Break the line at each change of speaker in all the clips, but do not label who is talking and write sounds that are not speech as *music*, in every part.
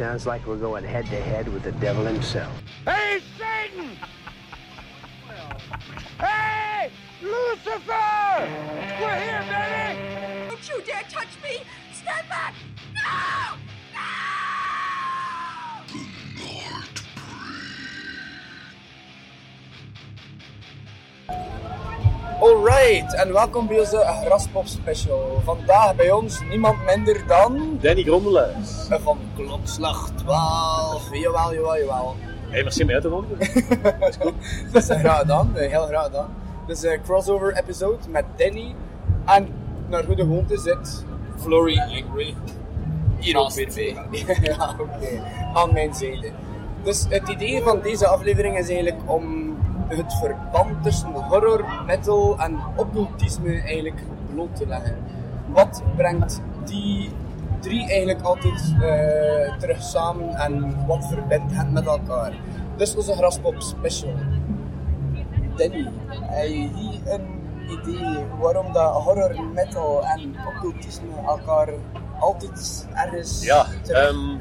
sounds like we're going head to head with the devil himself.
Hey, Satan! hey, Lucifer! We're here, baby!
Don't you dare touch me! Stand back! No! No!
Alright, en welkom bij onze Graspop special. Vandaag bij ons niemand minder dan
Danny Grondelaars.
van klokslag 12. Jawel, jawel, jawel.
Hey, merci om mij uit te nodigen. *laughs*
Dat is eh, graag gedaan, eh, heel graag gedaan. Dus een crossover episode met Danny. En naar goede gewoonte zit Flory Angry. Hier ook weer bij. ja, oké. Aan mijn zijde. Dus het idee van deze aflevering is eigenlijk om het verband tussen horror, metal en occultisme eigenlijk bloot te leggen. Wat brengt die drie eigenlijk altijd eh, terug samen en wat verbindt hen met elkaar? Dus onze Graspop special. Danny, heb je hier een idee waarom dat horror, metal en occultisme elkaar altijd ergens
Ja,
terug
ehm,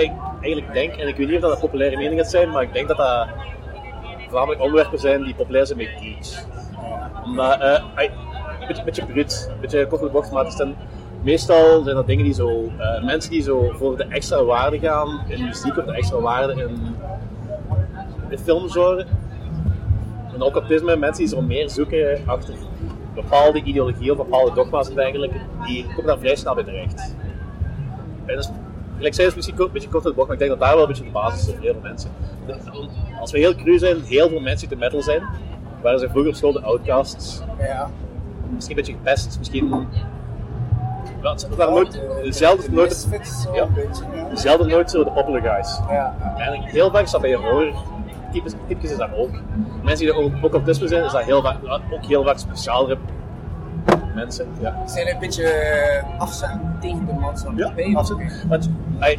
ik eigenlijk denk, en ik weet niet of dat een populaire mening gaat zijn, maar ik denk dat dat voornamelijk onderwerpen zijn die populair zijn bij geeks. Omdat, eh, een beetje, beetje bruut, een beetje kort maar het zijn, meestal zijn dat dingen die zo, eh, mensen die zo voor de extra waarde gaan in muziek of de extra waarde in de filmgenre. En ook mensen die zo meer zoeken achter bepaalde ideologieën of bepaalde dogma's en dergelijke, die komen daar vrij snel bij terecht. Is, gelijk zei, is misschien een beetje kort de bocht, maar ik denk dat daar wel een beetje de basis is voor heel veel mensen. Als we heel cru zijn, heel veel mensen die te metal zijn, waren ze vroeger op school de outcasts,
Ja.
misschien een beetje gepest, misschien... Ja, het waren nooit, zelden, nooit, Ja. zelden nooit zo de popular guys.
Ja.
Eigenlijk heel vaak dat bij horror types, types is dat ook. Mensen die er ook occultisme zijn, is dat heel vaak, ook heel vaak speciaalere mensen. Ja.
Zijn een beetje eh, afzetten tegen de maatschappij?
Ja, absoluut. Want ey,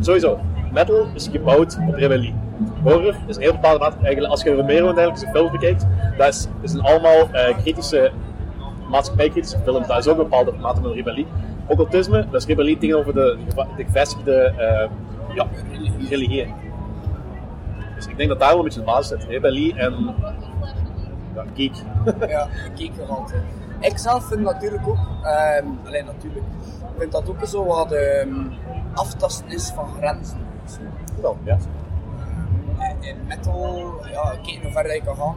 sowieso, metal is gebouwd op rebellie. Horror is een heel bepaalde mate, eigenlijk, als je Romero en dergelijke zijn films bekijkt, dat is, dat zijn allemaal eh, kritische, maatschappijkritische films. Dat is ook een bepaalde mate van rebellie. Occultisme, dat is rebellie tegenover de, de gevestigde eh, ja, religieën. Dus ik denk dat daar wel een beetje de basis zit. Rebellie en ja, geek.
Ja, geekgehalte. Ik zelf vind natuurlijk ook, ehm alleen natuurlijk, ik vind dat ook zo wat ehm aftasten is van grenzen. Zo.
Wel, ja.
In- In metal, ja, kijk hoe ver je kan gaan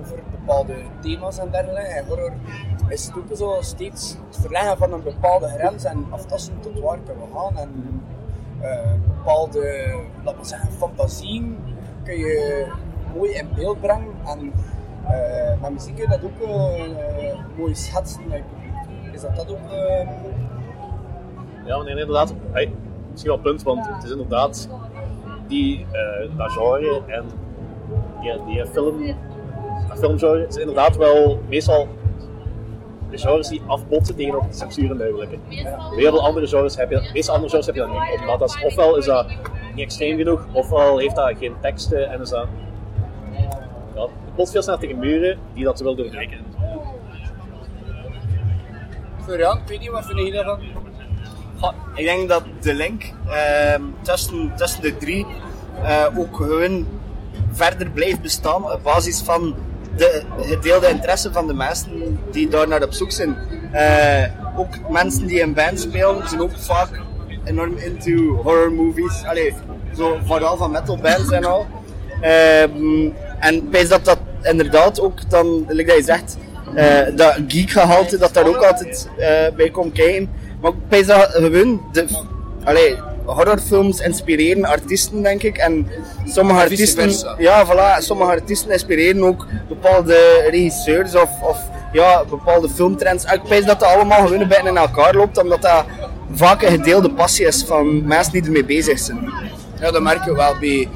over bepaalde thema's en dergelijke. En horror is het ook zo steeds het verleggen van een bepaalde grens en aftasten tot waar kunnen we gaan. En eh, bepaalde, laten we zeggen, fantasieën kun je mooi in beeld brengen. En eh, met muziek kun je dat ook mooi schetsen. publiek. Is dat dat ook... eh,
Ja, nee, inderdaad. Misschien wel een punt, want het is inderdaad die, eh dat genre en die, die film, dat is inderdaad wel meestal de genres die afbotsen tegen de censuur en dergelijke. Heel veel andere genres heb je, andere genres heb je dat niet. Omdat dat ofwel is dat niet extreem genoeg, ofwel heeft dat geen teksten en is dat... Botst veel sneller tegen muren die dat wil doorbreken.
Florian, ik weet niet, wat vind je daarvan?
Ik denk dat de link ehm, tussen, tussen de drie eh, ook gewoon verder blijft bestaan op basis van de gedeelde interesse van de mensen die daar naar op zoek zijn. Eh, ook mensen die in band spelen zijn ook vaak enorm into horror movies. Allee, zo vooral van metal bands en al. Ehm, en ik dat dat inderdaad ook dan, like dat je zegt, eh, dat geek gehalte dat daar ook altijd eh, bij komt kijken. Maar ik wijs dat gewoon de, allee, horrorfilms inspireren artiesten denk ik. En sommige artiesten, ja voilà, sommige artiesten inspireren ook bepaalde regisseurs of, of ja, bepaalde filmtrends. En ik dat dat allemaal gewoon een beetje in elkaar loopt, omdat dat vaak een gedeelde passie is van mensen die ermee bezig zijn.
Ja, dat merk je wel bij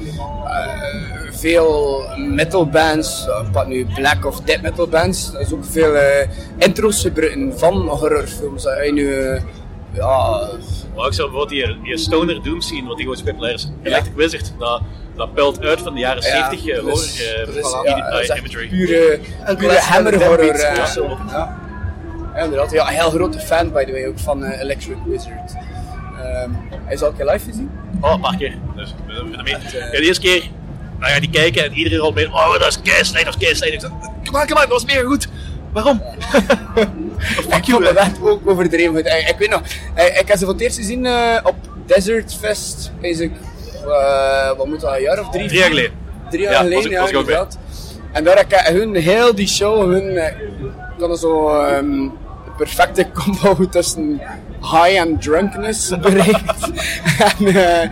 eh, veel metal bands, uh, wat nu black of death metal bands. Er is ook veel eh, intro's gebruiken van horrorfilms. Dat je nu, eh, ja,
Maar ik zou bijvoorbeeld die, die Stoner Doom scene, wat die gewoon populair is. Electric Wizard, dat, dat pult uit van de jaren 70 eh, horror
dus- dat ja, dat
imagery.
pure,
Een
pure hammer horror.
ja.
zo. Ja. Ja, inderdaad. Ja, een heel grote fan, by the way, ook van Electric Wizard. Ehm, hij is al een keer live gezien.
Oh, een paar keer. Dus, de eerste keer, nou ja, die kijken en iedereen al mee. Oh, dat is kei slecht, dat is slecht. Ik zei, kom maar, kom maar, dat was meer goed. Waarom? *laughs* Fuck
Ik
you,
vond
hè.
dat ook overdreven goed. Ik, ik weet nog, ik, ik heb ze voor het eerst gezien eh, op Desert Fest, is ik, eh, wat moet dat, een jaar of drie?
Drie jaar geleden.
Drie jaar
Ja,
geleden,
was
ja,
was ik
inderdaad. En daar heb ik hun, heel die show, hun, eh, hadden zo de perfecte combo *laughs* tussen high en drunkenness bereikt. *laughs* en eh,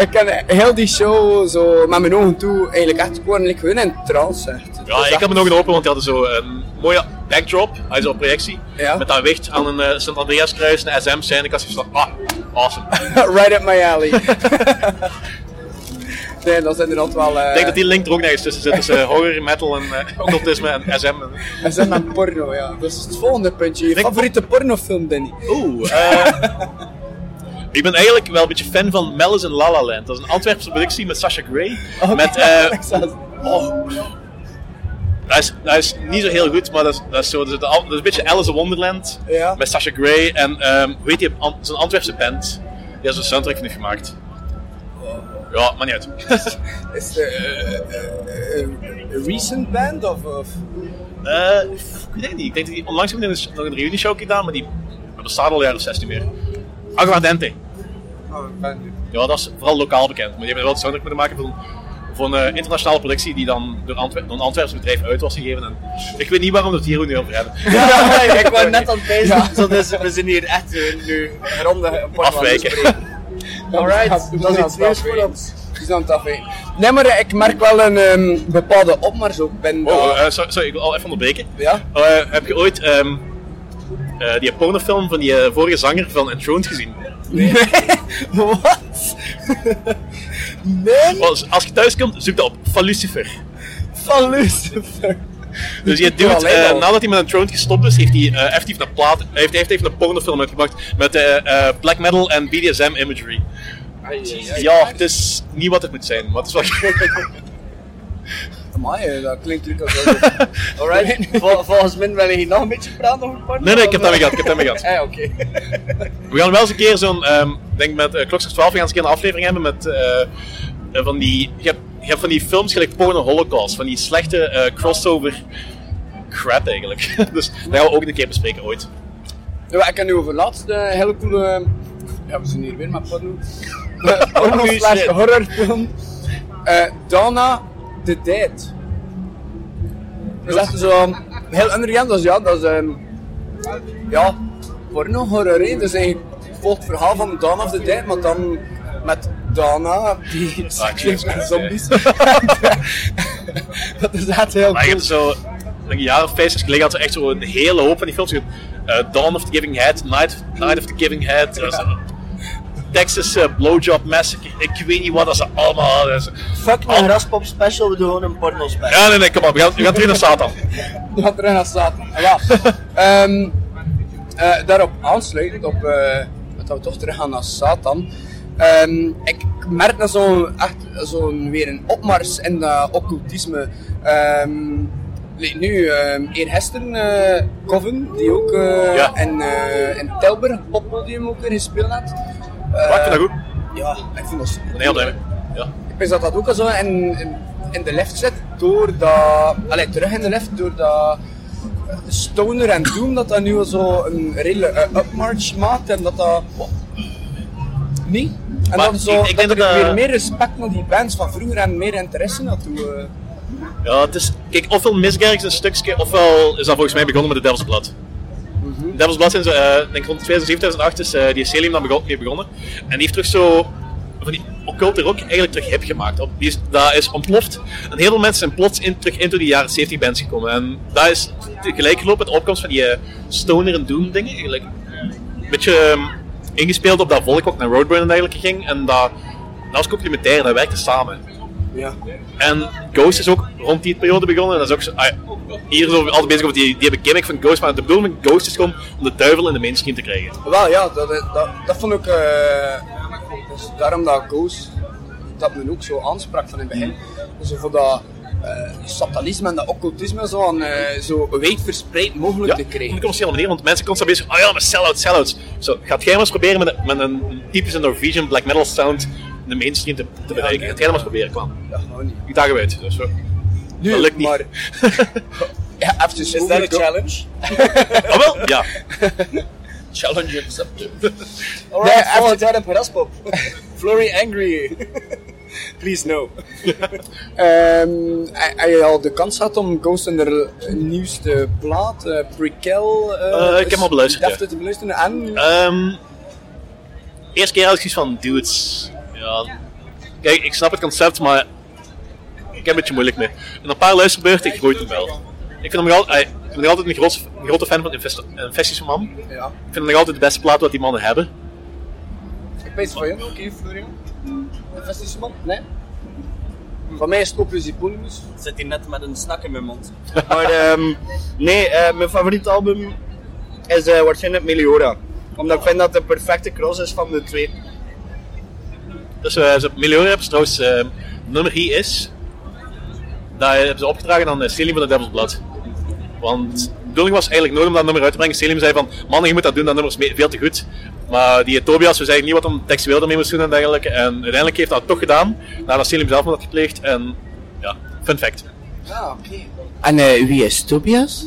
ik heb heel die show zo met mijn ogen toe eigenlijk echt gewoon like, hun in trance. Echt.
Ja, ik heb me nog open, want die hadden zo een mooie backdrop, hij is op projectie,
Ja.
met dat wicht aan een uh, Sint Andreas kruis, een SM zijn. Ik had zoiets van, ah, awesome. *laughs*
right up my alley. *laughs* nee, dat is inderdaad wel... eh
Ik denk dat die link er ook nergens tussen zit, tussen horror, metal en uh, occultisme en SM.
We zijn aan porno, ja. Dat is het volgende puntje. Je favoriete pornofilm, Danny?
Oeh, eh, *laughs* ik ben eigenlijk wel een beetje fan van Malice in La La Land. Dat is een Antwerpse productie met Sasha Grey. Met, eh, oh, dat, is, dat is niet zo heel goed, maar dat is, dat is, zo, dat is, een- dat is een beetje Alice in Wonderland.
Ja.
Met Sasha Grey en, ehm, hoe heet die, zo'n Antwerpse band. Die heeft zo'n soundtrack heeft gemaakt. Ja, maar niet uit. *laughs*
Is het eh, eh, een recent band of... of?
Ik weet het niet. Ik denk dat die onlangs hebben die nog een reunieshow gedaan, maar die bestaat al jaren 16 meer. Aguardente.
Oh.
Ja, dat is vooral lokaal bekend. Maar die hebben wel de soundtrack moeten maken voor een, voor een eh, internationale productie die dan door, Antwer door een Antwerps bedrijf uit was gegeven. En ik weet niet waarom we het hier nu over hebben.
Ja, *laughs* ik wou net aan het. Zo, dus we zijn hier echt eh, nu het
Afwijken. *laughs*
Alright, dat is iets nieuws voor ons.
Het. Nee, maar eh, ik merk wel een ehm, bepaalde opmars ook. Ben
Oh, sorry, sorry, ik wil al even onderbreken.
ja?
Eh, heb je ooit ehm, eh, die pornofilm van die eh, vorige zanger van Enthroned gezien?
Nee. *laughs* Wat? nee?
Als, als je thuis komt, zoek dat op. Van Lucifer.
Van Lucifer.
Dus die
Ik doe
dude,
alleen
eh, nadat hij met Enthroned gestopt is, heeft hij eh, effectief een plaat, heeft, hij heeft even een pornofilm uitgebracht met eh, eh, black metal en BDSM imagery. Ja, het is niet wat het moet zijn, maar het is wel *laughs* *laughs*
Amai, eh, dat klinkt natuurlijk als. *laughs*
Alright, Vol- volgens mij wil je hier nog een beetje praten over porno?
Nee, nee, ik heb dat mee gehad, ik heb dat mee gehad.
Eh, *laughs* oké.
We gaan wel eens een keer zo'n, ik denk met uh, Kloksters 12, we gaan eens een keer een aflevering hebben met eh, eh, van die, je hebt, je hebt van die films gelijk Porno Holocaust, van die slechte eh, crossover crap eigenlijk. *laughs* dus dat gaan we ook een keer bespreken ooit.
Ja, ik heb nu over laatst een hele coole... Ja, we zijn hier weer met porno. Eh, Porno
Holy
slash horrorfilm. Eh, Donna the Dead. Dat is echt zo heel underground. Dus ja, dat is... ehm, ja, porno horror. hè. Dus eigenlijk volgt het verhaal van Dawn of the Dead, maar dan met Donna, die met *laughs* zombies. *laughs* dat is echt heel
Maar
cool.
hebt zo, een jaar of vijf, geleden had ze echt zo een hele hoop van die films. Eh, Dawn of the Giving Head, Night, Night of the Giving Head, Texas eh, Blowjob Massacre, ik weet niet wat dat ze allemaal hadden.
Fuck mijn raspop special, we doen gewoon een porno special.
Ja, nee, nee, kom op, we gaan, we gaan terug naar Satan. *laughs*
We gaan terug naar Satan. Ah, Ja. *laughs* Ehm, eh, daarop aansluitend, op, eh, dat we toch terug gaan naar Satan. Ehm, ik merk dat zo'n echt zo'n weer een opmars in dat occultisme. Like nu, ehm eergisteren Coven, die ook eh,
Ja.
in, eh, in Tilburg, poppodium ook weer gespeeld had.
Maar ik vind dat goed.
Ja, ik vind dat super.
Ben heel mee. Ja.
Ik wist dat dat ook al zo in, in, in de lift zit, door dat... Allee, terug in de lift, door dat... Stoner en Doom, dat dat nu al zo een redelijke eh, upmarch maakt en dat dat... Nee? En
Maar
dat, zo,
ik- ik denk
dat er
dat-
weer meer respect naar die bands van vroeger en meer interesse naartoe... eh.
Ja, het is, kijk, ofwel miskerkt een stukje, ofwel is dat volgens mij begonnen met de Devil's Blood. Devil's Blood sinds, eh, ik denk rond 2007, 2008 is eh, die Celium dan begon, mee begonnen. En die heeft terug zo, van die occulte rock eigenlijk terug hip gemaakt. Op, die is, dat is ontploft. En heel veel mensen zijn plots in, terug into die jaren 70 bands gekomen. En dat is tegelijk gelopen met de opkomst van die eh, stoner en doom dingen. Eigenlijk een beetje ehm, ingespeeld op dat volk ook naar Roadburn en dergelijke ging. En dat, dat was complementair, dat werkte samen.
Ja.
En Ghost is ook rond die periode begonnen. En dat is ook zo, ah, ja, hier is altijd bezig over die, die hebben gimmick van Ghost. Maar de bedoeling van Ghost is gewoon om de duivel in de mainstream te krijgen.
Wel ja, dat, dat, dat vond ik... eh, dus daarom dat Ghost dat men ook zo aansprak van in het begin. Dus voor dat eh, satanisme en dat occultisme zo, aan, eh, zo wijd verspreid mogelijk
Ja,
te krijgen.
een commerciële manier, want mensen constant bezig oh ja, maar sell-outs, sell-outs. Zo, gaat jij maar eens proberen met, een- met een typische Norwegian black metal sound de mainstream te, te bereiken. Het helemaal eens proberen kwam.
Ja, nou niet.
Ik daag hem uit. Dus, zo.
Nu,
Dat lukt niet.
Maar, *laughs* ja, even
Is dat een challenge? *laughs*
Ah, wel? Ja. *laughs*
Challenge accepted.
Nee,
Alright,
even-
volgend jaar in Paraspop. Flory Angry. Please no.
Ehm, hij- hij je al de kans gehad om Ghost in de nieuwste plaat, eh Prequel, eh,
Eh, ik heb hem al beluisterd,
deftig te beluisteren. En
Ehm eerste keer had ik zoiets van, dudes. Ja. Kijk, ik snap het concept, maar ik heb een beetje moeilijk mee. En een paar luisterbeurten, ik groeit hem wel. Ik vind hem altijd, ik ben nog altijd een, groot, een grote fan van Infestische Man. Ik
ja,
vind hem nog altijd de beste plaat wat die mannen hebben.
ik weet van jou, oké, Florian? Een vestische man? Nee? Van mij is het Opus.
Zit hier net met een snak in mijn mond. *laughs* Maar ehm, nee, eh, mijn favoriet album is eh, waarschijnlijk Meliora. Omdat ik vind dat de perfecte cross is van de twee.
Dus eh ze miljoen hebben ze trouwens, eh, nummer hier is, dat hebben ze opgedragen aan uh, Selim van de Devil's Blood. Want de bedoeling was eigenlijk nooit om dat nummer uit te brengen. Selim zei van, man je moet dat doen, dat nummer is veel te goed. Maar die Tobias, we zeiden niet wat hem textueel ermee moest doen en dergelijke. En uiteindelijk heeft hij dat toch gedaan, nadat Selim zelf had gepleegd. En ja, fun fact.
Ja, oké.
En eh, wie is Tobias?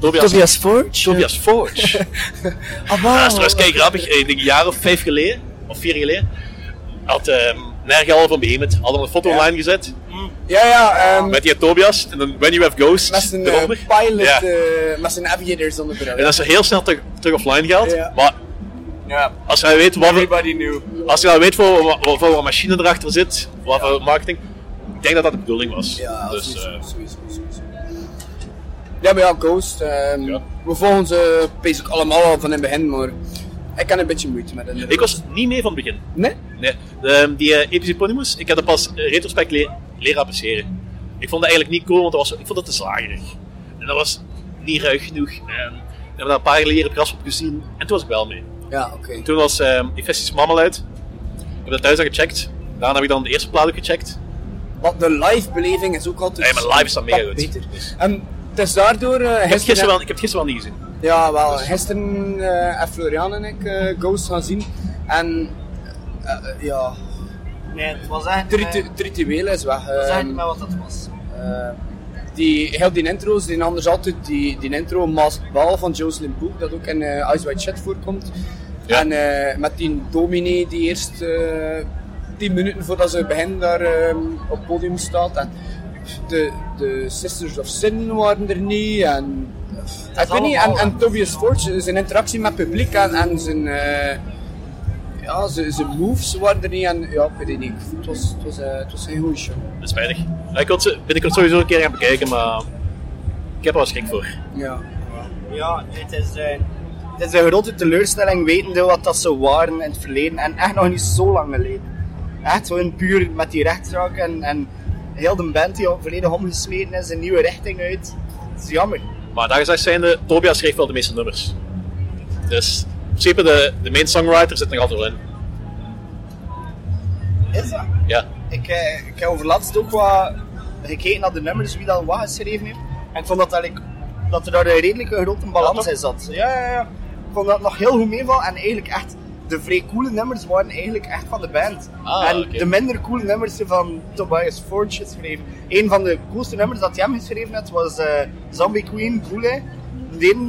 Tobias,
Forge?
Tobias Forge. *laughs*
Ah,
Ja, dat is trouwens kei grappig. Ik denk een jaar of vijf geleden, of vier geleden, had uh, Nergal van Behemoth hadden een foto online gezet.
Ja, ja, ehm,
Met die Tobias en dan When You Have Ghosts
met zijn
eronder.
pilot,
Ja.
eh, met zijn aviators onder de
En dat is heel snel terug, terug offline.
Ja.
Maar
Ja,
als je nou weet wat, voor-
everybody knew.
als je weet voor, wat, wat voor machine erachter zit, wat voor marketing, ik denk dat dat de bedoeling was.
Ja,
dus,
sowieso,
eh,
sowieso, sowieso. Ja, maar ja, Ghost. ehm. We volgen ze basic allemaal al van in het begin, maar ik heb een beetje moeite met hen.
ik was niet mee van het begin.
Nee?
Nee, de, die uh, Episiponimus, ik heb dat pas retrospect le leren appreciëren. Ik vond dat eigenlijk niet cool, want dat was, ik vond het te zagerig. En dat was niet ruig genoeg. En we hebben dat een paar jaar geleden op gezien en toen was ik wel mee.
Ja, oké.
Toen was uh, Infestis Mammal uit. Ik heb dat thuis al gecheckt. Daarna heb ik dan de eerste plaat ook gecheckt.
Want de live beleving is ook altijd.
Nee, maar live is dat mega
wat
goed.
beter.
Dus-
En het is daardoor. eh,
Ik heb, het
gisteren-
wel, ik heb gisteren wel niet gezien.
Ja, wel. Gisteren eh en Florian en ik eh, Ghost gaan zien. En ja,
Nee, het was echt...
het
eh,
ritu- het ritueel is weg.
Het was echt
Ehm,
niet meer wat dat was.
Eh, die, heel die intro's, die anders altijd die, die intro Masked Ball van Jocelyn Boek, dat ook in eh Ice White Shit voorkomt.
Ja.
En eh, met die dominee die eerst eh 10 minuten voordat ze beginnen daar ehm, op het podium staat. En de, de Sisters of Sin waren er niet. En, ik weet niet, en, Tobias Forge, zijn interactie met het publiek en, en zijn, eh, ja, zijn, zijn moves waren er niet. En ja, ik weet het niet. Het was, het was, eh, het was een goede show.
Dat is spijtig. Ik wil ze binnenkort sowieso een keer gaan bekijken, maar ik heb er wel schrik voor.
Ja.
Ja, het is, eh, het is een grote teleurstelling wetende wat dat ze waren in het verleden. En echt nog niet zo lang geleden. Echt gewoon puur met die rechtszaak en, en heel de band die al volledig omgesmeten is, een nieuwe richting uit. Het is jammer.
Maar daar gezegd zijnde, Tobias schreef wel de meeste nummers. Dus principe de, de main songwriter zit nog altijd wel in.
Is dat?
Ja.
Ik, eh, ik heb over laatst ook wat gekeken naar de nummers, wie dat wat geschreven heeft. En ik vond dat, eigenlijk, dat er daar een redelijke grote balans in zat. Ja, ja, ja. Ik vond dat nog heel goed meevallen en eigenlijk echt, de vrij coole nummers waren eigenlijk echt van de band.
Ah,
en de minder coole nummers zijn van Tobias Forge geschreven. Een van de coolste nummers dat hij hem geschreven had was eh, Zombie Queen, Coole.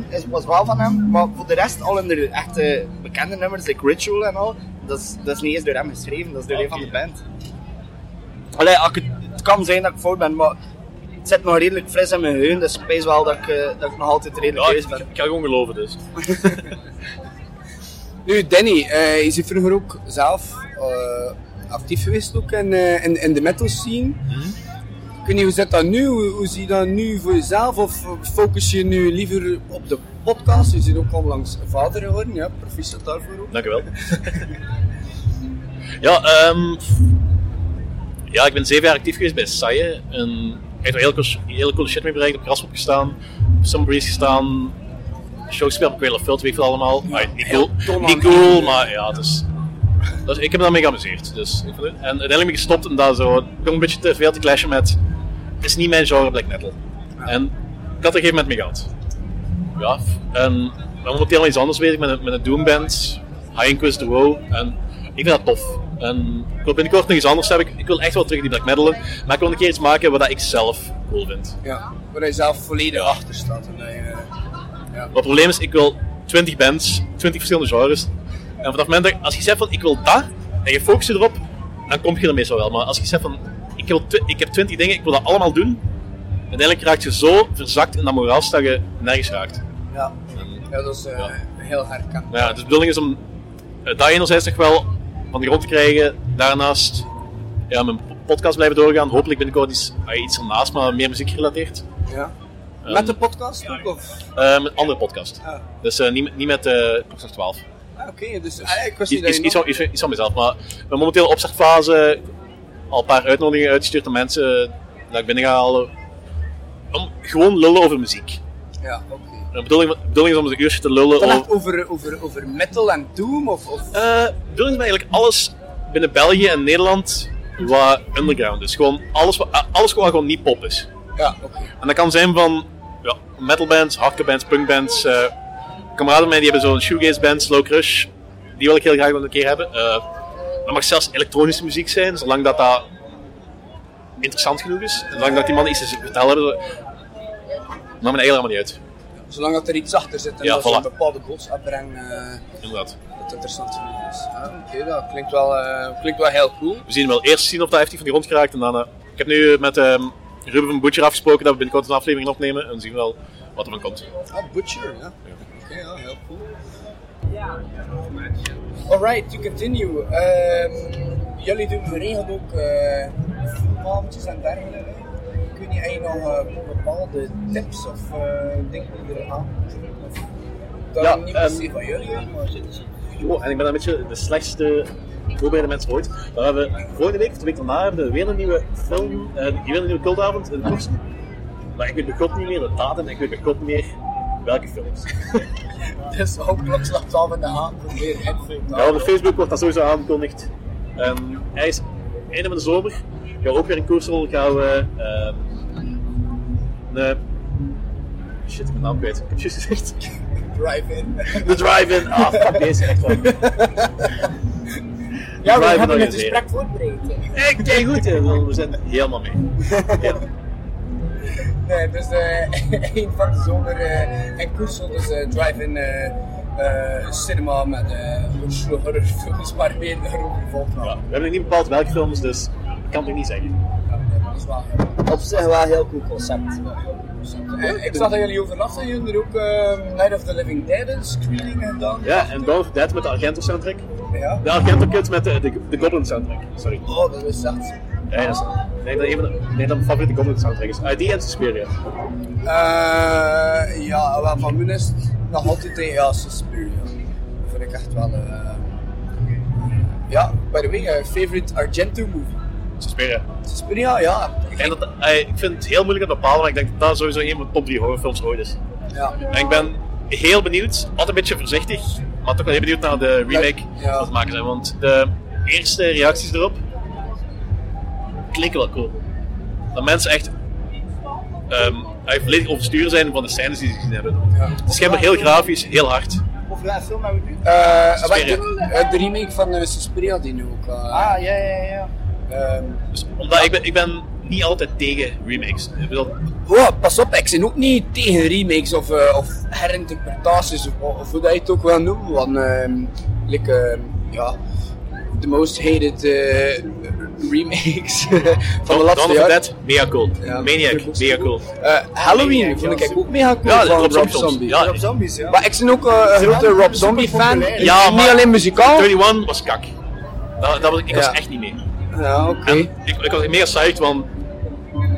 Is, was wel van hem, maar voor de rest al in de echte bekende nummers, like Ritual en al, dat is, dat is niet eens door hem geschreven, dat is door een van de band. Allee, ik het, kan zijn dat ik fout ben, maar het zit nog redelijk fris in mijn geheugen, dus ik spijs wel dat ik, eh, dat ik nog altijd redelijk
ja
thuis
ik,
ben.
ik ga gewoon geloven dus. *laughs*
Nu, Danny, eh is je vroeger ook zelf eh, actief geweest ook in, eh, in, in de metal scene? Ik weet niet, hoe zit dat nu? Hoe, hoe zie je dat nu voor jezelf? Of focus je nu liever op de podcast? Je bent ook onlangs vader geworden, ja, proficiat daarvoor ook.
Dank u wel. *laughs* ja, ehm ja, ik ben zeven jaar actief geweest bij Saie. En ik heb er heel, cool- heel coole shit mee bereikt. Op Graspop gestaan, op Sumbreeze gestaan, show gespeeld op Quail weet je wel allemaal. Ah, niet cool, niet cool maar ja, het is... Dus ik heb me daarmee geamuseerd. Dus, ik en uiteindelijk ben ik gestopt en dat zo, ik een beetje te veel te clashen met... Is niet mijn genre black metal. En ik had er een gegeven moment mee gehad. Ja, en momenteel iets anders bezig met een, met een Doomband, High Inquis The Woe. En ik vind dat tof. En ik wil binnenkort nog iets anders hebben. Ik wil echt wel terug die black metal in. Maar ik wil een keer iets maken wat ik zelf cool vind.
Ja, waar je zelf volledig achter staat. En eh, ja.
Maar het probleem is, ik wil 20 bands, 20 verschillende genres. En vanaf het moment dat, als je zegt van ik wil dat, en je focust je erop, dan kom je er meestal wel. Maar als je zegt van ik, wil ik heb 20 dingen, ik wil dat allemaal doen, uiteindelijk raak je zo verzakt in dat moraal dat je nergens raakt.
Ja. ja, dat is eh, heel herkenbaar.
Maar ja, dus de bedoeling is om eh, dat enerzijds nog wel van de grond te krijgen, daarnaast ja, mijn podcast blijven doorgaan. Hopelijk binnenkort iets, ah, iets ernaast, maar meer muziek gerelateerd.
Ja.
Ehm,
Met de podcast ook? Of?
eh, met een andere podcast.
Ah.
Dus niet, niet met eh podcast 12.
Ah, Oké, dus ah, ik wist niet
Iets, iets, van, iets, iets van mezelf. Maar momenteel een opstartfase al een paar uitnodigingen uitgestuurd aan mensen eh, dat ik binnen ga halen. Om gewoon lullen over muziek.
Ja, oké.
De bedoeling, de bedoeling is om een uurtje te lullen over...
over, over, over metal en doom? Of, of...
Eh, de bedoeling is eigenlijk alles binnen België en Nederland wat underground is. Gewoon alles, wat, alles wat gewoon niet pop is.
Ja, oké.
En dat kan zijn van ja, metalbands, hardcore bands, punkbands. eh kameraden van mij die hebben zo'n shoegaze band, Slow Crush. Die wil ik heel graag wel een keer hebben. Eh, dat mag zelfs elektronische muziek zijn, zolang dat dat interessant genoeg is. En zolang dat die mannen iets te vertellen hebben. maakt me eigenlijk helemaal niet uit.
Zolang dat er iets achter zit en
Ja,
dat
voilà.
een bepaalde boodschap brengen, eh,
Inderdaad.
dat interessant genoeg is. Ah, oké, dat klinkt wel, eh, klinkt wel heel cool.
We zien wel eerst zien of dat heeft van de grond geraakt. En dan, eh, ik heb nu met ehm, Ruben van Butcher afgesproken dat we binnenkort een aflevering opnemen. En we zien wel wat er van komt.
Ah, Butcher, ja. Oké, ja, heel cool. Alright, to continue. Ehm, jullie doen geregeld ook uh, filmavondjes en dergelijke. Heb je nog eh, bepaalde tips of eh, dingen die er aan dat
Ja,
niet per se
ehm,
van jullie, maar...
Jo, en ik ben een beetje de slechtste voorbereide mensen ooit. Dan hebben we vorige week, de week daarna, we weer een nieuwe film, eh, weer een nieuwe cultavond in Koersen. Maar ik weet bij god niet meer de datum en ik weet bij god niet meer welke films. *laughs* *laughs*
Dus hopelijk slaat af in de meer info.
Ja, op Facebook wordt dat sowieso aangekondigd. En hij is einde van de zomer. Gaan we ook weer een koersrol gaan we. een, shit, ik ben naam kwijt. Ik heb het juist gezegd.
Drive-in.
De drive-in. Ah, fuck deze, echt waar.
Ja, we hebben het gesprek voorbereid.
Eh, Kijk goed, hè. we zijn helemaal mee. Ja. *laughs*
Nee, dus eh een van de zomer eh en Koersel, dus eh, drive-in eh, eh, cinema met eh horrorfilms, *laughs* maar volgt wel.
Ja, we hebben nog niet bepaald welke films, dus ik kan het nog niet zeggen.
Ja, dat is wel heel
Op zich wel een heel cool concept.
Eh, Ik zag dat jullie overdag zijn, jullie er ook eh, Night of the Living Dead een screening gedaan.
Ja, en Dawn of Dead met de Argento soundtrack.
Ja.
De Argento Cut met de, de, de Goblin soundtrack. Sorry.
Oh, dat is echt.
Ja, dat is, ik denk dat een van de, mijn favoriete Goblin soundtrack is. ID en Suspiria.
Eh ja, wel van mij is het nog altijd eh, ja, Suspiria. Dat vind ik echt wel. eh ja, by the way, eh, favorite Argento movie.
Suspiria.
Suspiria, ja.
Ik, denk dat, eh, ik vind het heel moeilijk te bepalen, maar ik denk dat dat sowieso een van de top 3 horrorfilms ooit is.
ja.
En ik ben heel benieuwd, altijd een beetje voorzichtig, maar toch wel heel benieuwd naar de remake
Ja.
wat te maken zijn. Want de eerste reacties erop klinken wel cool. Dat mensen echt ehm, eigenlijk volledig overstuur zijn van de scènes die ze gezien hebben.
Ja.
Het is schijnbaar heel grafisch, heel hard.
Over welke film hebben we nu?
Eh,
Suspiria.
wat- eh, de remake van eh, Suspiria die nu ook. eh,
Ah, ja, ja, ja.
ehm,
Dus, omdat ik ben, ik ben niet altijd tegen remakes. Ik bedoel,
oh, pas op, ik ben ook niet tegen remakes of, eh, of herinterpretaties of, of hoe dat je het ook wil noemen. Want ehm, like, ehm, ja, de most hated eh, remakes *laughs* van de
Dawn
laatste
of the
jaren.
Dead, mega cool.
Ja.
Maniac, mega cool.
Eh, Halloween vond ik ook mega cool
Ja,
van
Rob
Rob,
Zombie. Ja,
Rob Zombies, ja.
Maar ik ben ook eh, een grote Rob Zombie fan.
Ja,
niet alleen muzikaal.
21 was kak. Dat, dat was, ik was echt niet mee.
Ja, oké.
Ik, ik was mega psyched, want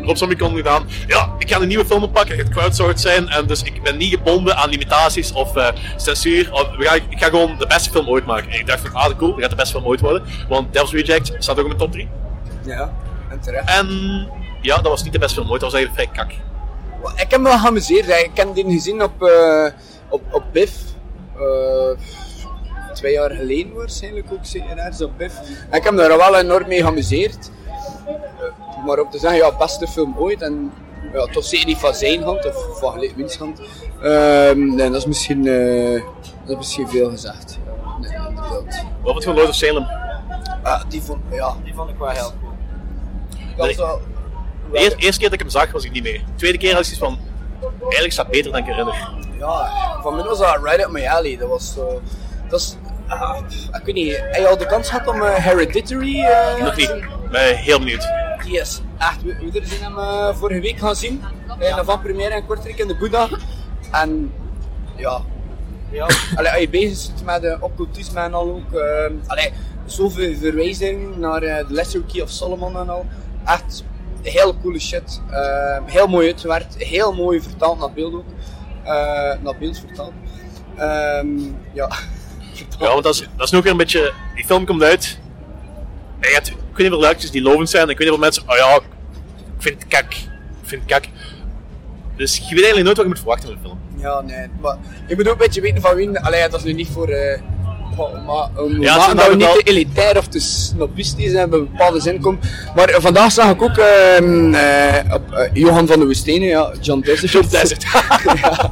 Rob Zombie gedaan. Ja, ik ga een nieuwe film oppakken, het crowdsourced zijn. En dus ik ben niet gebonden aan limitaties of eh, censuur. Of, we gaan, ik ga gewoon de beste film ooit maken. En ik dacht van, ah cool, dat gaat de beste film ooit worden. Want Devil's Reject staat ook in mijn top 3.
Ja, en terecht.
En ja, dat was niet de beste film ooit, dat was eigenlijk vrij kak.
Ik heb me wel geamuseerd. Ik heb die gezien op, eh, op, op BIF. Eh, twee jaar geleden waarschijnlijk ook ergens op BIF. En ik heb me daar wel enorm mee geamuseerd. Maar om te zeggen, ja, beste film ooit. En ja, toch zeker niet van zijn hand of van Wiens hand. Ehm, nee, dat is misschien, eh, dat is misschien veel gezegd. Nee, inderdaad.
Wat vond je van Lord of Salem?
Ah, die vond, ja,
Die vond ik wel heel cool.
dat
Nee.
was wel...
De eerste, eerste keer dat ik hem zag, was ik niet mee. De tweede keer had ik zoiets van, eigenlijk staat beter dan ik herinner.
Ja, van mij was dat right up my alley. Dat was zo... Dat is... ah, ik weet niet, heb je al de kans gehad om eh, Hereditary eh,
Nog niet.
zien?
Ben heel benieuwd.
Yes, echt. We, we zijn hem eh, vorige week gaan zien. In de van première in Kortrijk in de Boeddha. En ja,
Ja.
allee, als je bezig zit met uh, occultisme en al ook. eh, allee, zoveel verwijzingen naar eh, The Lesser Key of Solomon en al. Echt heel coole shit. Eh, heel mooi uitgewerkt. Heel mooi vertaald naar beeld ook. Eh, naar beeld vertaald. Ehm, ja.
Ja, want dat is, dat is weer een beetje... Die film komt uit. En je ik weet niet hoeveel luikjes die lovend zijn. En ik weet niet hoeveel mensen... Oh ja, ik vind het kak. Ik vind het kak. Dus je weet eigenlijk nooit wat je moet verwachten van een film.
Ja, nee. Maar je moet ook een beetje weten van wie. Allee, dat is nu niet voor. eh maar, um,
Ja,
dat we niet te elitair of te snobistisch zijn bij bepaalde zin komen. Maar eh, vandaag zag ik ook ehm, eh, op, eh, Johan van de Woestijnen, ja, John Desert.
John Desert. *laughs*
ja,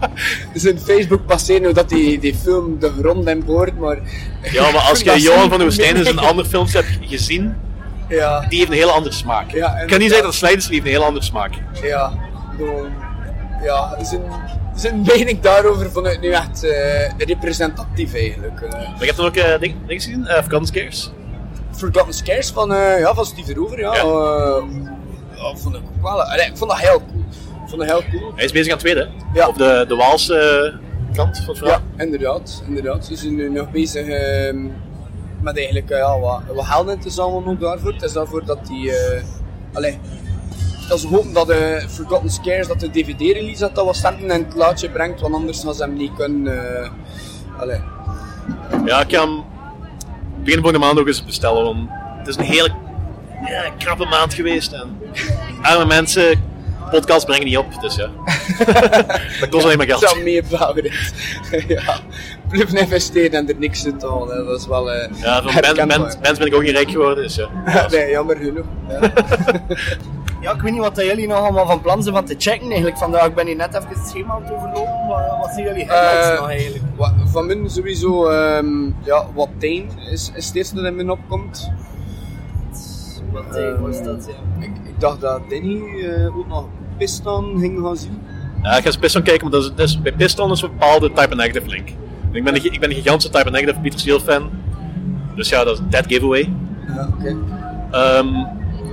dus in Facebook passeren hoe dat die, die film de grond en boord, maar...
Ja, maar als *laughs* je
is
Johan van de Woestijn in zijn andere films hebt gezien,
Ja,
die heeft een hele andere smaak.
Ja,
ik kan niet zeggen dat Slijders heeft een hele andere smaak.
ja. Gewoon, ja, zijn, zijn mening daarover vond ik nu echt eh, representatief eigenlijk. eh.
Maar je hebt ook eh ding, dingen gezien? Uh, Forgotten Scares?
Forgotten Scares van, ja, van Steve Rover, ja.
Ja.
Vond ik ook wel. allee, ik vond dat heel cool. Ik vond dat heel cool.
Hij is bezig aan het tweede, hè?
Ja.
Op de, de Waalse kant van het verhaal.
Ja, inderdaad. inderdaad. Ze zijn nu nog bezig ehm, met eigenlijk ja, wat, wat geld in te zamelen ook daarvoor. Het is daarvoor dat die... allee, dat ze hopen dat de Forgotten Scares, dat de DVD-release dat, dat wat centen in het laadje brengt, want anders gaan ze hem niet kunnen... eh.
Ja, ik hem begin volgende maand ook eens bestellen, want het is een hele ja, krappe maand geweest. En arme mensen, podcasts brengen niet op, dus ja. *laughs* dat kost alleen maar geld.
Tell me about it. ja. Blijven investeren en er niks in te halen. hè. Dat is wel... eh
Ja, van ben,
herkenbaar.
ben, ben ben ik ook niet rijk geworden, dus ja. *laughs*
nee, jammer genoeg. Ja. *laughs*
Ja, ik weet niet wat dat jullie nog allemaal van plan zijn van te checken eigenlijk. Vandaag ben je net even het schema aan het overlopen, maar wat zien jullie
Eh,
nog eigenlijk?
Van mij sowieso, ehm ja, wat Teen is, is het eerste dat in me opkomt.
Wat eh, was dat, ja.
Ik, ik dacht dat Danny eh, ook nog Piston ging gaan zien.
Ja, ik ga eens Piston kijken, maar dat is, dat is- bij Piston is een bepaalde type negative link. Ik ben een, ik ben een gigantische type negative Peter Steele fan. Dus ja, dat is dead giveaway.
Ja, oké.
Ehm,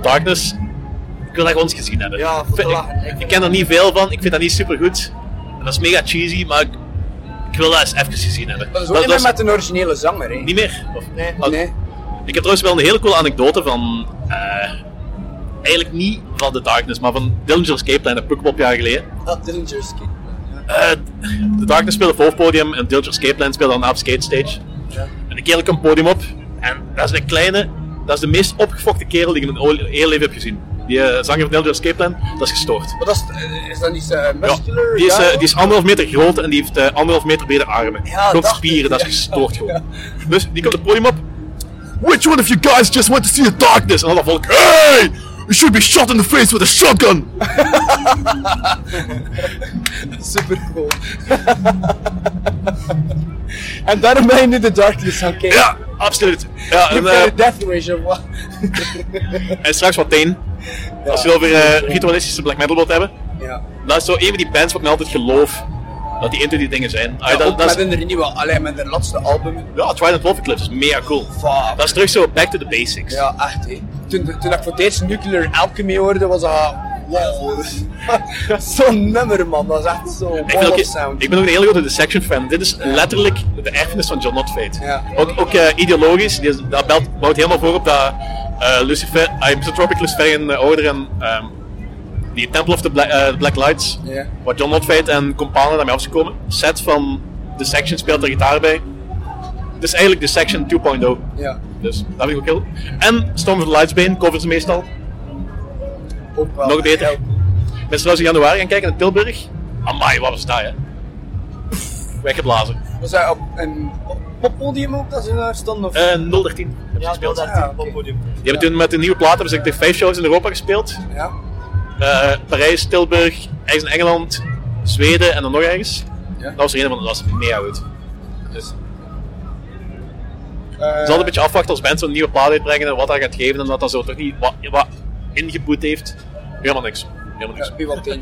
Darkness, ik wil dat gewoon eens gezien hebben.
Ja,
ik,
lachen.
ik, ik ken er niet veel van, ik vind dat niet super goed. En dat is mega cheesy, maar ik, ik wil dat eens even gezien hebben.
Dat is ook niet meer met een originele zanger, hè?
Niet meer? Of,
Nee.
Oh,
Nee.
Ik heb trouwens wel een hele coole anekdote van. eh, eigenlijk niet van The Darkness, maar van Dillinger Escape Plan, een pukkelpopjaar geleden.
Ah, Dillinger Escape.
Eh, The Darkness speelde op hoofdpodium en Dillinger Escape Plan speelde aan de skate stage.
Ja.
En de kerel komt het podium op en dat is een kleine, dat is de meest opgefokte kerel die ik in mijn hele leven heb gezien. Die eh, zanger van Dillinger Escape Plan, dat is gestoord.
Maar dat is, eh, is dat niet
Ja,
muscular?
die, is,
ja?
die is anderhalf meter groot en die heeft anderhalf meter brede armen.
Ja,
spieren, dat is
ja.
gestoord gewoon. Dus die komt het podium op. Which one of you guys just went to see the darkness? En dan volk, hey! You should be shot in the face with a shotgun! *laughs*
Super cool. *laughs* en daarom ben je nu de Darkness gaan kijken.
Ja, absoluut. Ja, en,
hebt
eh,
de Death Wish of wat?
en straks wat Teen. Als je het over eh, ritualistische black metal wilt hebben.
Ja.
Dat is zo een van die bands wat ik altijd geloof dat die into die dingen zijn. Ah,
Ja,
dat,
ook
dat
met
is,
hun nieuwe, alleen met hun laatste album.
ja, Twilight Wolf Eclipse is mega cool.
Fuck.
Dat is terug zo back to the basics.
Ja, echt hé. Toen, toen ik voor het eerst Nuclear Alchemy hoorde, was dat... Wow. *laughs* Zo'n nummer man, dat is echt zo
Ik ben,
wall
ook,
of sound.
ik ben ook een hele grote Dissection fan. Dit is letterlijk de erfenis van John Not Fate.
Ja.
Ook, ook eh, ideologisch, die dat belt, bouwt helemaal voor op dat eh Lucifer, uh, Misanthropic Luciferian uh, Order en ehm, die Temple of the Black, eh, Black Lights, waar John Not Fate en Companion daarmee afgekomen. Set van Dissection speelt er gitaar bij. Het is eigenlijk Dissection 2.0.
Ja,
Dus dat vind ik ook heel. En Storm of the Lightsbane covers ze meestal.
ook wel.
Nog beter. Ik ben trouwens in januari gaan kijken naar Tilburg. Amai, wat was dat, hè? Weggeblazen.
Was hij op een poppodium ook, dat ze daar stonden? Of?
Eh 013 heb je
Ja,
gespeeld.
dat
Die
is
Ja,
het
oké.
poppodium.
hebben toen met de nieuwe plaat hebben ze de vijf shows in Europa gespeeld.
ja.
Eh, Parijs, Tilburg, ergens in Engeland, Zweden en dan nog ergens.
Ja.
Dat was er een van, dat was mega goed. Dus. Het is altijd een beetje afwachten als mensen een nieuwe plaat uitbrengen en wat dat gaat geven en dat dat zo toch niet wat, wat ingeboet heeft. Helemaal niks. Helemaal niks.
Wat in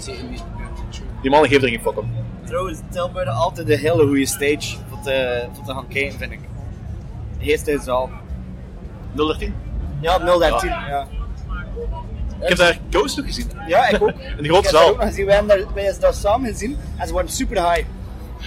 die.
Mannen geven er geen fuck om.
Trouwens, Tilburg altijd een hele goede stage voor te, voor te gaan kijken, vind ik. De zaal.
013?
Ja, 013. Ja.
Ik heb daar Ghost nog gezien.
ja, ik ook.
In de grote zaal.
ook nog gezien. Wij hebben daar, wij dat samen gezien en ze waren super high.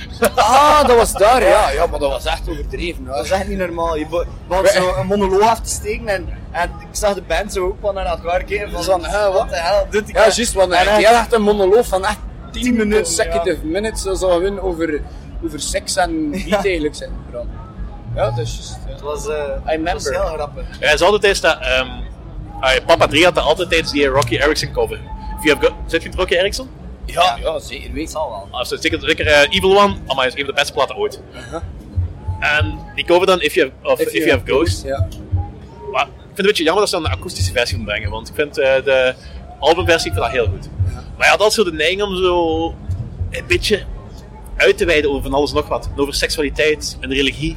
*laughs*
Ah, dat was daar, ja. Ja, maar dat was echt overdreven.
Dat is echt niet normaal. Je begon zo een monoloog af te steken en, en ik zag de band zo ook wel naar elkaar kijken van,
Van, hè, wat?
de hel doet die
Ja, juist, want
En,
hij had echt een monoloog van echt 10
10 minuten,
consecutive minutes. Dat zou gewoon over, over seks en *laughs* niet
Ja.
eigenlijk zijn. Ja, dat is juist.
Het was, eh,
remember.
het was heel grappig.
Ja, ze hadden tijdens dat... ehm, ah, Papa 3 had dat altijd tijdens die Rocky Erickson cover. If you have go- Zit je het Rocky Erickson?
Ja, ja, zeker. Weet
zal wel.
Ah, zeker zeker eh, Evil One, maar is een van de beste platen ooit. En die cover dan If You Have, of If, you have Ghost.
Ja.
Maar ik vind het een beetje jammer dat ze dan een akoestische versie moeten brengen, want ik vind eh, de albumversie ik vind dat heel goed. Maar je had altijd zo de neiging om zo een beetje uit te wijden over van alles en nog wat. Over seksualiteit en religie.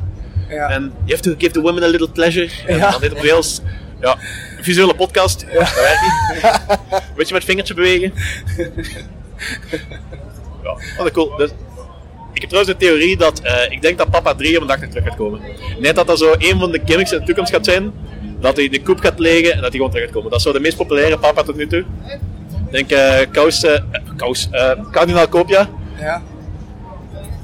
Ja.
En you have to give the women a little pleasure. En
Ja.
dan dit op Wales. Ja, een visuele podcast. Dat werkt niet. Beetje met vingertje bewegen. *laughs* *laughs* Ja, wat een cool. Dus, ik heb trouwens de theorie dat ik denk dat Papa 3 op een dag terug gaat komen. Net dat dat zo een van de gimmicks in de toekomst gaat zijn. Dat hij in de koep gaat liggen en dat hij gewoon terug gaat komen. Dat is zo de meest populaire Papa tot nu toe. Ik denk eh Kous, eh, Kous, eh, Kardinaal Kopia.
ja.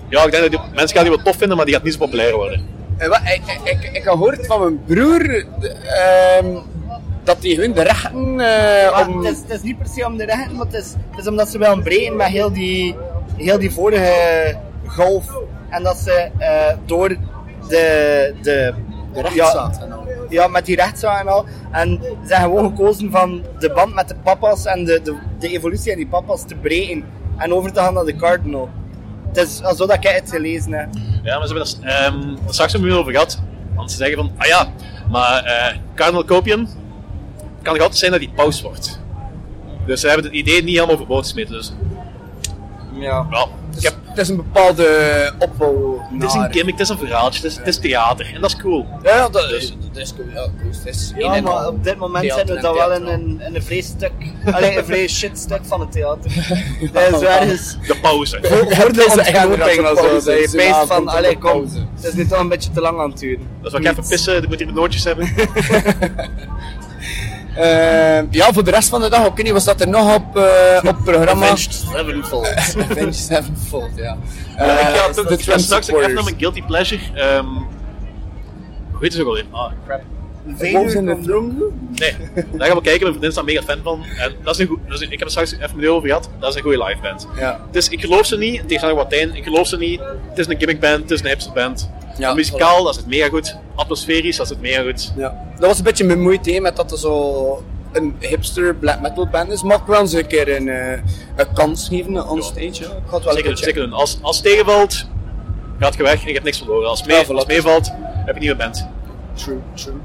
Ja, ik denk dat die, mensen gaan die wel tof vinden, maar die gaat niet zo populair worden.
En wat, ik, ik, ik, ik heb gehoord van mijn broer de- ehm, dat hij gewoon de rechten eh,
Maar
om...
het, is, het is niet per se om de rechten, maar het is, het is omdat ze willen breken met heel die, heel die vorige golf. En dat ze eh, door de, de,
de rechtsstaat en al.
ja, met die rechtszaak en al. En ze hebben gewoon gekozen van de band met de papa's en de, de, de evolutie aan die papa's te breken. En over te gaan naar de Cardinal. Het is alsof dat ik het gelezen heb.
Ja, maar ze hebben er ehm, er straks een over gehad. Want ze zeggen van, ah ja, maar eh Cardinal het kan nog altijd zijn dat hij paus wordt. Dus ze hebben het idee niet helemaal overboord gesmeten. Dus
Ja.
wel, ik heb,
Het is een bepaalde opbouw
het is een gimmick, het is een verhaaltje, het is, het is theater. En dat is cool.
Ja, dat
Dus-
is, dat is cool. Ja, cool. Het is
Ja, maar op dit moment zijn we dat wel in een, in een vrees stuk. Allee, een vrees shit stuk van het theater. *laughs* Dat is ergens.
De pauze.
Voor *laughs* de
Het is
ontknoping of zo.
pauze.
Dat je
Het is avond
van, allee kom,
pauze.
het is nu toch een beetje te lang aan het duren.
Dus wat ik even pissen, dan moet hij de nootjes hebben. *laughs*
Ehm, ja, voor de rest van de dag, oké, was dat er nog op, eh, op programma?
Avenged Sevenfold. *laughs*
Avenged Sevenfold, ja.
Ja, ik ga,
Eh,
toch-
de Trump
straks ook even naar mijn guilty pleasure. Ehm hoe heet het ook alweer? Ah, crap.
Wolves in the Throne
Nee, daar gaan we kijken. Mijn vriendin is daar mega fan van. En dat is een goed, dat is, ik heb er straks even met over gehad. Dat is een goede live band.
Ja.
Dus ik geloof ze niet, tegen wat Tijn, ik geloof ze niet. Het is een gimmick band, het is een hipster band.
Ja,
Muzikaal, dat is het mega goed. Atmosferisch, dat is het mega goed.
Ja. Dat was een beetje mijn moeite met dat er zo een hipster black metal band is. Mag ik wel eens een keer een, eh, een kans geven on stage. Ik ga het wel
Zeker, doen. Als, als het tegenvalt, gaat je weg en je hebt niks verloren. Als het mee, als meevalt, heb je een nieuwe band.
True, true.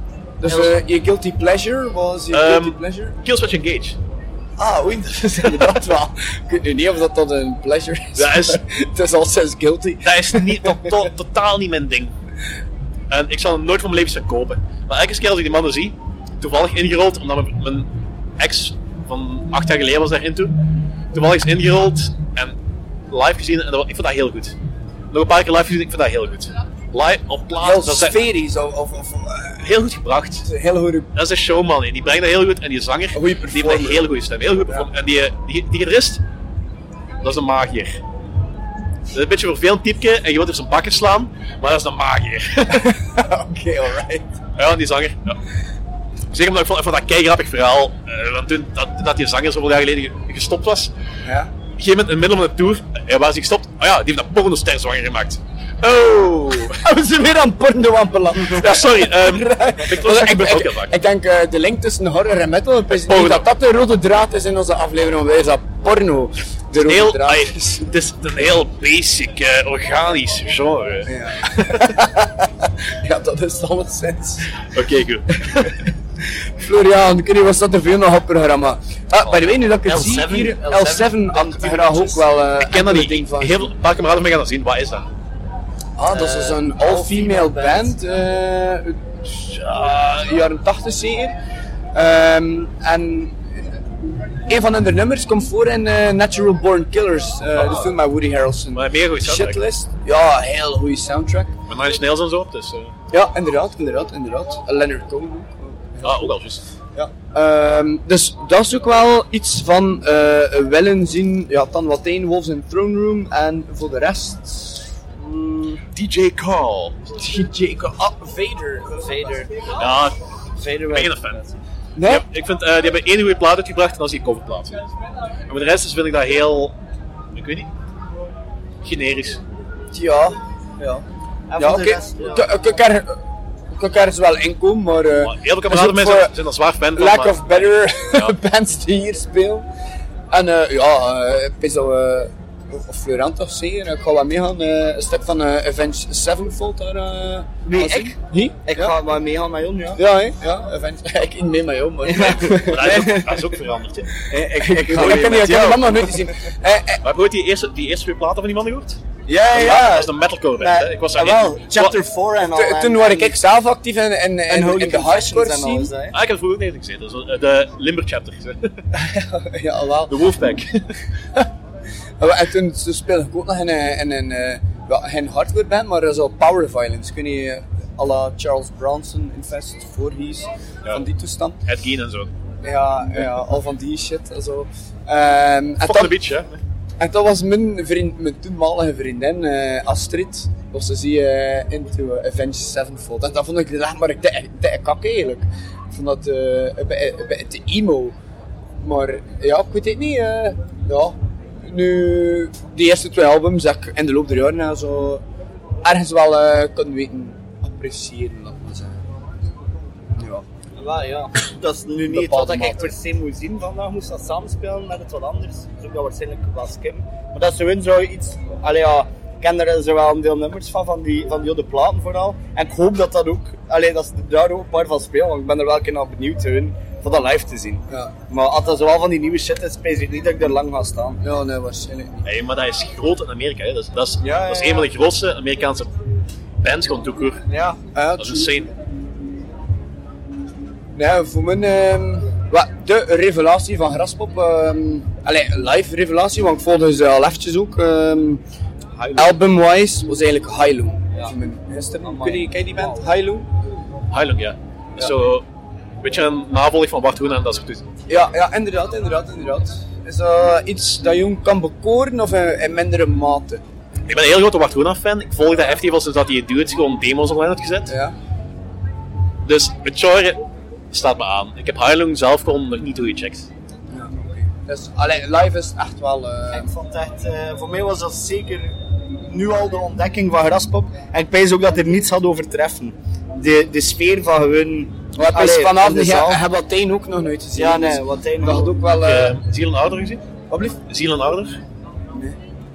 Dus eh, je guilty pleasure was je
Ehm,
guilty pleasure?
Killswitch Engage.
Ah, oei, *laughs* dat is inderdaad wel. Ik weet nu niet of dat, dat een pleasure is.
Dat is- *laughs*
Het is al sinds guilty.
Dat is niet, to- to- totaal niet mijn ding. En ik zal hem nooit van mijn leven gaan kopen. Maar elke keer als ik die mannen zie, toevallig ingerold, omdat mijn, mijn ex van acht jaar geleden was daarin toe. Toevallig is ingerold en live gezien en dat, ik vond dat heel goed. Nog een paar keer live gezien, ik vind dat heel goed. Live op plaats,
Heel
dat
sferisch of, of, of
heel goed gebracht.
een hele goede
Dat is een showman, hè. die brengt dat heel goed. En die zanger,
Een
die heeft een hele goede stem. Heel goed performer. En die, die, die gitarist, dat is een magier. Dat is een beetje een vervelend typje en je wilt op zijn bakken slaan, maar dat is een magier. *laughs*
Oké, alright.
ja, die zanger. Ja. Zeker omdat ik vond, ik vond dat een keigrappig verhaal. eh, want toen dat, dat die zanger zoveel jaar geleden ge- gestopt was,
Ja.
Op een gegeven moment in het midden van de tour, hij was hij gestopt. Oh ja, die heeft een pornoster zwanger gemaakt. Oh! *laughs*
We zijn weer aan porno.
Ja, sorry. *laughs* ehm ik,
Wel,
ik,
ik, ik, ik denk eh, de link tussen horror en metal, niet dat dat de rode draad is in onze aflevering, want wij dat porno de rode
heel,
draad is.
het is een heel basic, eh, organisch genre.
Ja. *laughs* ja, dat is alleszins.
Oké, goed. *laughs*
Florian, kun je was dat te veel nog op het programma? Ah, bij de way, nu dat ik het zie
L7,
hier,
L7,
L7 had ik graag ook wel eh
Ik ken dat
ding van.
Heel een paar kameraden mee gaan zien. Wat is dat?
Ah, dat is dus een all-female band. eh, jaren 80 zeker. Ehm, en een van hun nummers komt voor in eh, Natural Born Killers, eh, de film met Woody Harrelson.
Maar meer goede soundtrack.
Shitlist. Ja, heel goede soundtrack.
Met Nine Inch Nails en zo. Dus, eh,
Ja, inderdaad, inderdaad, inderdaad. Leonard Cohen ook.
Ah, ook al juist.
Ja. Ehm, dus dat is ook wel iets van eh willen zien. Ja, dan wat Teen Wolves in Throne Room en voor de rest. mm,
DJ Carl.
DJ ah, Vader.
Vader.
Ja,
Vader
ik ben geen fan.
Nee?
Ja, ik vind, eh, die hebben één goede plaat uitgebracht en dat is die coverplaat. En voor de rest dus vind ik dat heel, ik weet niet, generisch.
Ja. Ja.
En
Ja,
voor
oké.
de rest, ja.
Ik- Ik er- ik er eens wel in komen, maar. eh,
Maar heel veel
voor
zijn, zijn er zwaar fan van.
Lack
maar-
of better
Ja. *laughs*
bands die hier spelen. En eh, ja, eh, ik dat we. Of Florent toch zeker? Ik ga wel meegaan. eh, een stuk van eh Avenged Sevenfold daar. eh, zien.
ik? Ik
ja.
ga maar meegaan met Jon, ja.
Ja, hè? ja, Avenged. *laughs* ik niet mee met jou, maar.
Maar dat is ook, dat is ook veranderd. Hè.
Ik, ik,
Ik kan niet, ik eh,
Maar heb je ooit die eerste, die eerste twee platen van die man gehoord?
Ja,
Dat
ja.
is een metalcore band, hè. Ik was daar
Ah, wel.
niet-
Chapter 4 en al.
Toen-
en-
Toen was ik
en-
zelf actief in, in,
En
in,
Holy
in de hardcore
en alles,
scene.
Ah, ik heb het vroeger niet gezien. Dat is, eh, de Limber Chapter. *laughs*
Ja, wel.
De Wolfpack. *laughs* *laughs*
Oh, En toen, toen speelde ik ook nog in, een- in een eh, ja, geen hardcore band, maar zo power violence. Kun je à la Charles Bronson, Infest, Voorhies,
Ja.
van die toestand.
Ed Gein en zo.
Ja, ja, al van die shit en zo. Ehm, en,
Fuck the beach, hè.
En dat was mijn, vriend, mijn toenmalige vriendin, eh, Astrid. Was ze zie eh, into Avenged Sevenfold. En dat vond ik echt maar dikke- dikke kak eigenlijk. Ik vond dat beetje te emo. Maar ja, ik weet het niet. ja. Nu, die eerste twee albums heb ik in de loop der jaren zo ergens wel kunnen weten appreciëren, Ja.
Wel, *laughs* ja. Dat is nu niet wat ik
mate.
per se moet zien vandaag. Moest dat samenspelen met het wat anders. Zou dat waarschijnlijk wel skim. Maar dat is gewoon zo iets. Allee, ja. Ik ken er zo wel een deel nummers van, van die, van die oude platen vooral. En ik hoop dat dat ook, allee, dat ze daar ook een paar van spelen, want ik ben er wel een keer naar benieuwd hun, voor dat live te zien.
Ja.
Maar als dat zowel van die nieuwe shit is, spijs ik niet dat ik er lang ga staan.
ja, nee, waarschijnlijk niet.
Hey, maar dat is groot in Amerika. Hè. Dat, is, dat, is,
Ja, ja,
dat is
ja.
een van de grootste Amerikaanse bands gewoon toekoer.
Ja.
Ja,
Dat is insane.
Ja, voor mij ehm, wat, de revelatie van Graspop. ehm allee, live revelatie, want ik volgde ze al eventjes ook. ehm Album-wise was eigenlijk Hilo.
Ja.
Voor mij. Gisteren. Ken je, ken die band? Hilo?
Highland, ja. Zo, een beetje een navolging van Bart Hoen en dat soort dingen.
Ja, ja, inderdaad, inderdaad, inderdaad. Is dat iets dat jong kan bekoren of in, in mindere mate?
Ik ben een heel grote Bart Hoen fan. Ik volg dat echt al sinds dat hij Dudes gewoon demos online had gezet.
Ja.
Dus het genre staat me aan. Ik heb Highland zelf gewoon nog niet doorgecheckt.
ja oké. Dus allee, live is echt wel. eh,
Ik vond het echt, eh, voor mij was dat zeker nu al de ontdekking van Graspop. En ik pijs ook dat er niets had overtreffen. De, de sfeer van gewoon...
Maar het is vanaf
de zaal.
Ik heb Teen ook nog nooit gezien.
Ja, nee,
dus
wat hij
Dat had ook wel.
Uh, Ziel en Ouder gezien?
wat blieft?
Ziel en Ouder?
Nee.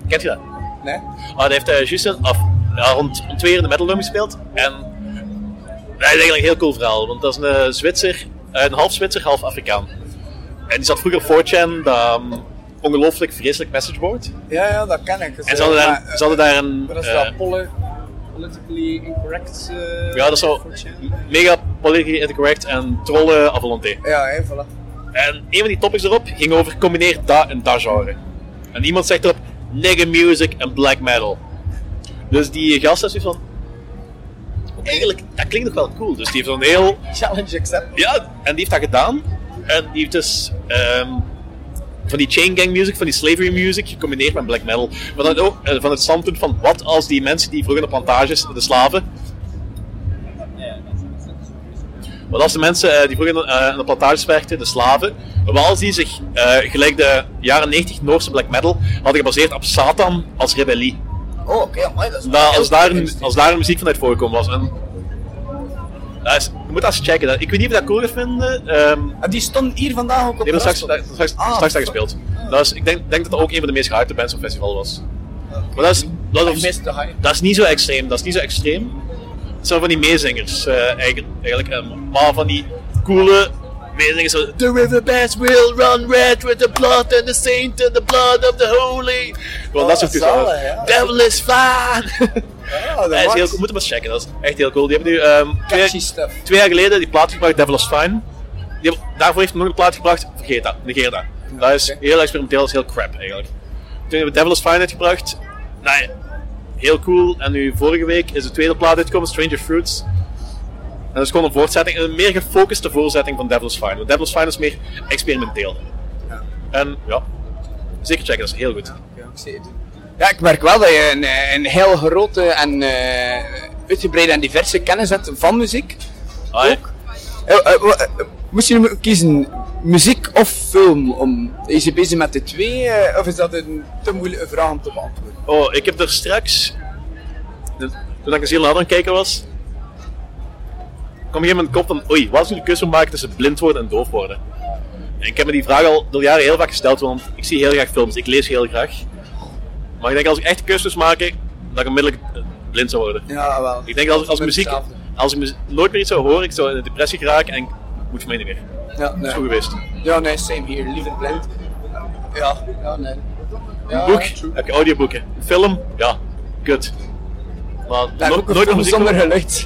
Kent je dat?
Nee?
Ah, die heeft uh, juist een, af, ja, rond twee jaar in de Metal Dome gespeeld. En is eigenlijk een heel cool verhaal. Want dat is een eh, Zwitser, eh, een half Zwitser, half Afrikaan. En die zat vroeger op 4chan, dat um, ongelooflijk vreselijk messageboard.
Ja, ja, dat ken ik. Dus,
En ze hadden
eh,
daar,
maar,
ze hadden daar een...
Wat is
eh,
dat? Poli politically incorrect? eh,
ja, dat is zo mega politically incorrect en trollen à volonté.
Ja, hè, voilà.
En een van die topics erop ging over combineer dat en dat genre. En iemand zegt erop nigga music en black metal. Dus die gast is van. Eigenlijk, dat klinkt nog wel cool. Dus die heeft zo'n heel.
Challenge accept.
Ja, en die heeft dat gedaan. En die heeft dus. ehm, van die chain gang music, van die slavery music, gecombineerd met black metal. Maar dan ook eh, van het standpunt van wat als die mensen die vroeger de plantages, de slaven, Wat als de mensen eh, die vroeger eh, aan de plantages werkten, de slaven, wat als die zich eh, gelijk de jaren 90 Noorse black metal hadden gebaseerd op Satan als rebellie.
Oh, oké, amai, dat is
Dat,
heel
als, daar een, als daar een muziek vanuit voorgekomen was. En, dat is, je moet dat eens checken. Dat, ik weet niet of je dat cool gaat vinden.
En die stond hier vandaag ook op
die hebben
de
straks, dat- straks,
Ah,
straks
fuck.
gespeeld. Dat is, ik denk, denk dat dat ook een van de meest gehypte bands op het festival was. Maar dat is, dat, is, dat is niet zo extreem. Dat is niet zo extreem. Het zijn van die meezingers eh, eigenlijk. eigenlijk ehm, maar van die coole meezingers. The riverbeds will run red with the blood and the saint and the blood of the holy. Gewoon dat soort
ja.
Devil is fine.
Ja, dat *laughs*
is heel, moet hem eens checken, dat is echt heel cool. Die hebben nu ehm, twee, twee jaar geleden die plaat gebracht, Devil is Fine. Die hebben- daarvoor heeft hij nog een plaat gebracht, vergeet dat, negeer dat. Dat is heel experimenteel, dat is heel crap eigenlijk. Toen hebben we Devil is Fine uitgebracht, nou ja, heel cool. En nu vorige week is de tweede plaat uitgekomen, Stranger Fruits. En dat is gewoon een voortzetting, een meer gefocuste voortzetting van Devil is Fine. Want Devil is Fine is meer experimenteel.
Ja.
En ja, zeker checken, dat is heel goed.
Ja, ik. Ja, merk wel dat je een, eh, een heel grote en eh, uitgebreide en diverse kennis hebt van muziek.
Ah, ja.
Eh, moest je nu kiezen, muziek of film? Om, is je bezig met de twee, of is dat een te moeilijke vraag om te beantwoorden?
Oh, ik heb er straks, toen ik een heel aan het kijken was, kwam een gegeven moment kop van, oei, wat als ik de keuze maken tussen blind worden en doof worden? En ik heb me die vraag al door jaren heel vaak gesteld, want ik zie heel graag films, ik lees heel graag. Maar ik denk als ik echt keuzes maak, dat ik onmiddellijk eh, blind zou worden.
Ja, wel.
Ik denk als, als muziek, als ik nooit meer iets zou horen, ik zou in een depressie geraken en moet voor mij niet meer.
Ja,
Dat is goed geweest.
ja, nee, same hier, liever blind. Ja, ja, nee. Ja,
Boek,
true.
heb je audioboeken. Film, ja, kut. Maar
Ja,
nooit meer muziek
zonder geluid.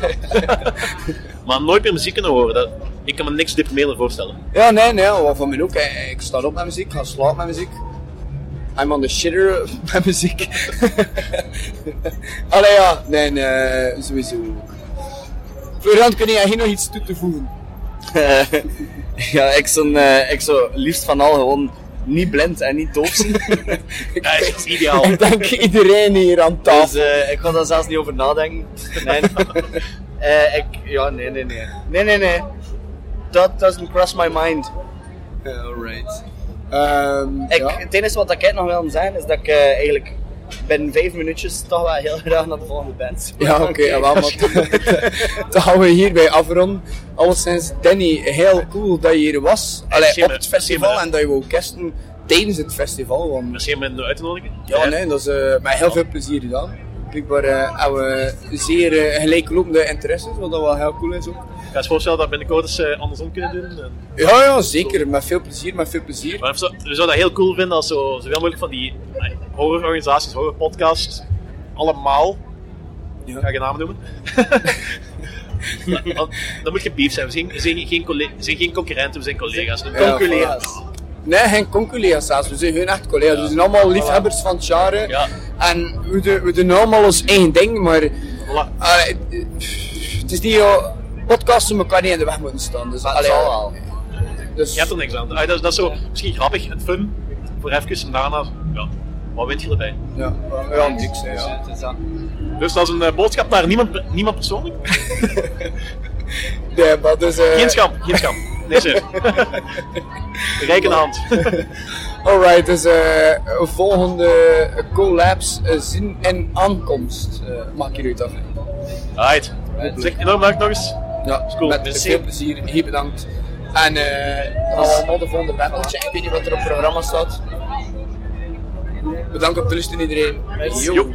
*laughs*
Maar nooit meer muziek kunnen horen, dat, ik kan me niks deprimerender voorstellen.
Ja, nee, nee, wat van mij ook. Ik sta op met muziek, ga slapen met muziek. I'm on the shitter *laughs* met muziek. *laughs* Allee ja, nee, nee, sowieso. Florian, kun jij hier nog iets toe te voegen? *laughs*
ja, ik zou, eh, ik zou liefst van al gewoon niet blind en niet doof zijn.
Ja, is, ideaal.
Ik denk iedereen hier aan
Dus
tafel.
eh, ik ga daar zelfs niet over nadenken. Nee. Eh, ik, ja, nee, nee, nee. Nee, nee, nee. That doesn't cross my mind.
Alright. Ehm
Ik,
ja.
Het enige wat ik nog wil zeggen is dat ik eh, eigenlijk binnen vijf minuutjes toch wel heel graag naar de volgende band
Ja, oké, *laughs* wel, maar *laughs* dan gaan we hierbij afronden. Alleszins, Danny, heel cool dat je hier was. Allee, op het festival en dat je wou kersten tijdens het festival. Want
Merci om me uit te nodigen.
Ja, nee, dat is eh, met heel veel plezier gedaan. Blijkbaar eh, hebben we zeer eh, gelijklopende interesses, wat dat wel heel cool is ook.
Ik ga eens voorstellen dat we binnenkort eens eh, andersom kunnen doen. En,
Ja, ja, zeker. Met veel plezier, met veel plezier.
maar we zou- we zouden dat heel cool vinden als zo, zoveel mogelijk van die eh, horrororganisaties, horrorpodcasts, allemaal,
Ja.
ik ga geen namen noemen. *laughs* Dan moet je beef zijn. We zijn, we zijn, geen, we zijn geen concurrenten, we zijn collega's.
Ja,
Conculega's.
Nee, geen conculega's zelfs. We zijn hun echt collega's. We zijn allemaal liefhebbers van het genre.
Ja.
En we, doen- we doen allemaal ons eigen ding, maar eh, het is niet zo... Podcasten elkaar niet in de weg moeten staan. Dus,
Maar
allee,
zal wel.
Dus,
Je hebt er niks aan. Dat, is- dat is zo misschien grappig en fun voor even en daarna, ja, wat wint je erbij?
ja, ja, niks. hè, Ja.
Dat.
Dus dat is een eh, boodschap naar niemand, niemand persoonlijk. *laughs*
Nee, maar dus... eh,
Geen scham, geen scham. Nee, zeg. *laughs* Rijk in de hand. *laughs*
Alright, dus eh, volgende collabs eh, zin en aankomst. eh maak je uit af.
Alright. Zeg enorm bedankt nog eens.
Ja,
cool.
met
Merci.
veel plezier. Hier bedankt. En eh gaan we naar de volgende battle checken. Ik weet niet wat er op het programma staat. Bedankt op het luisteren iedereen.
Jo.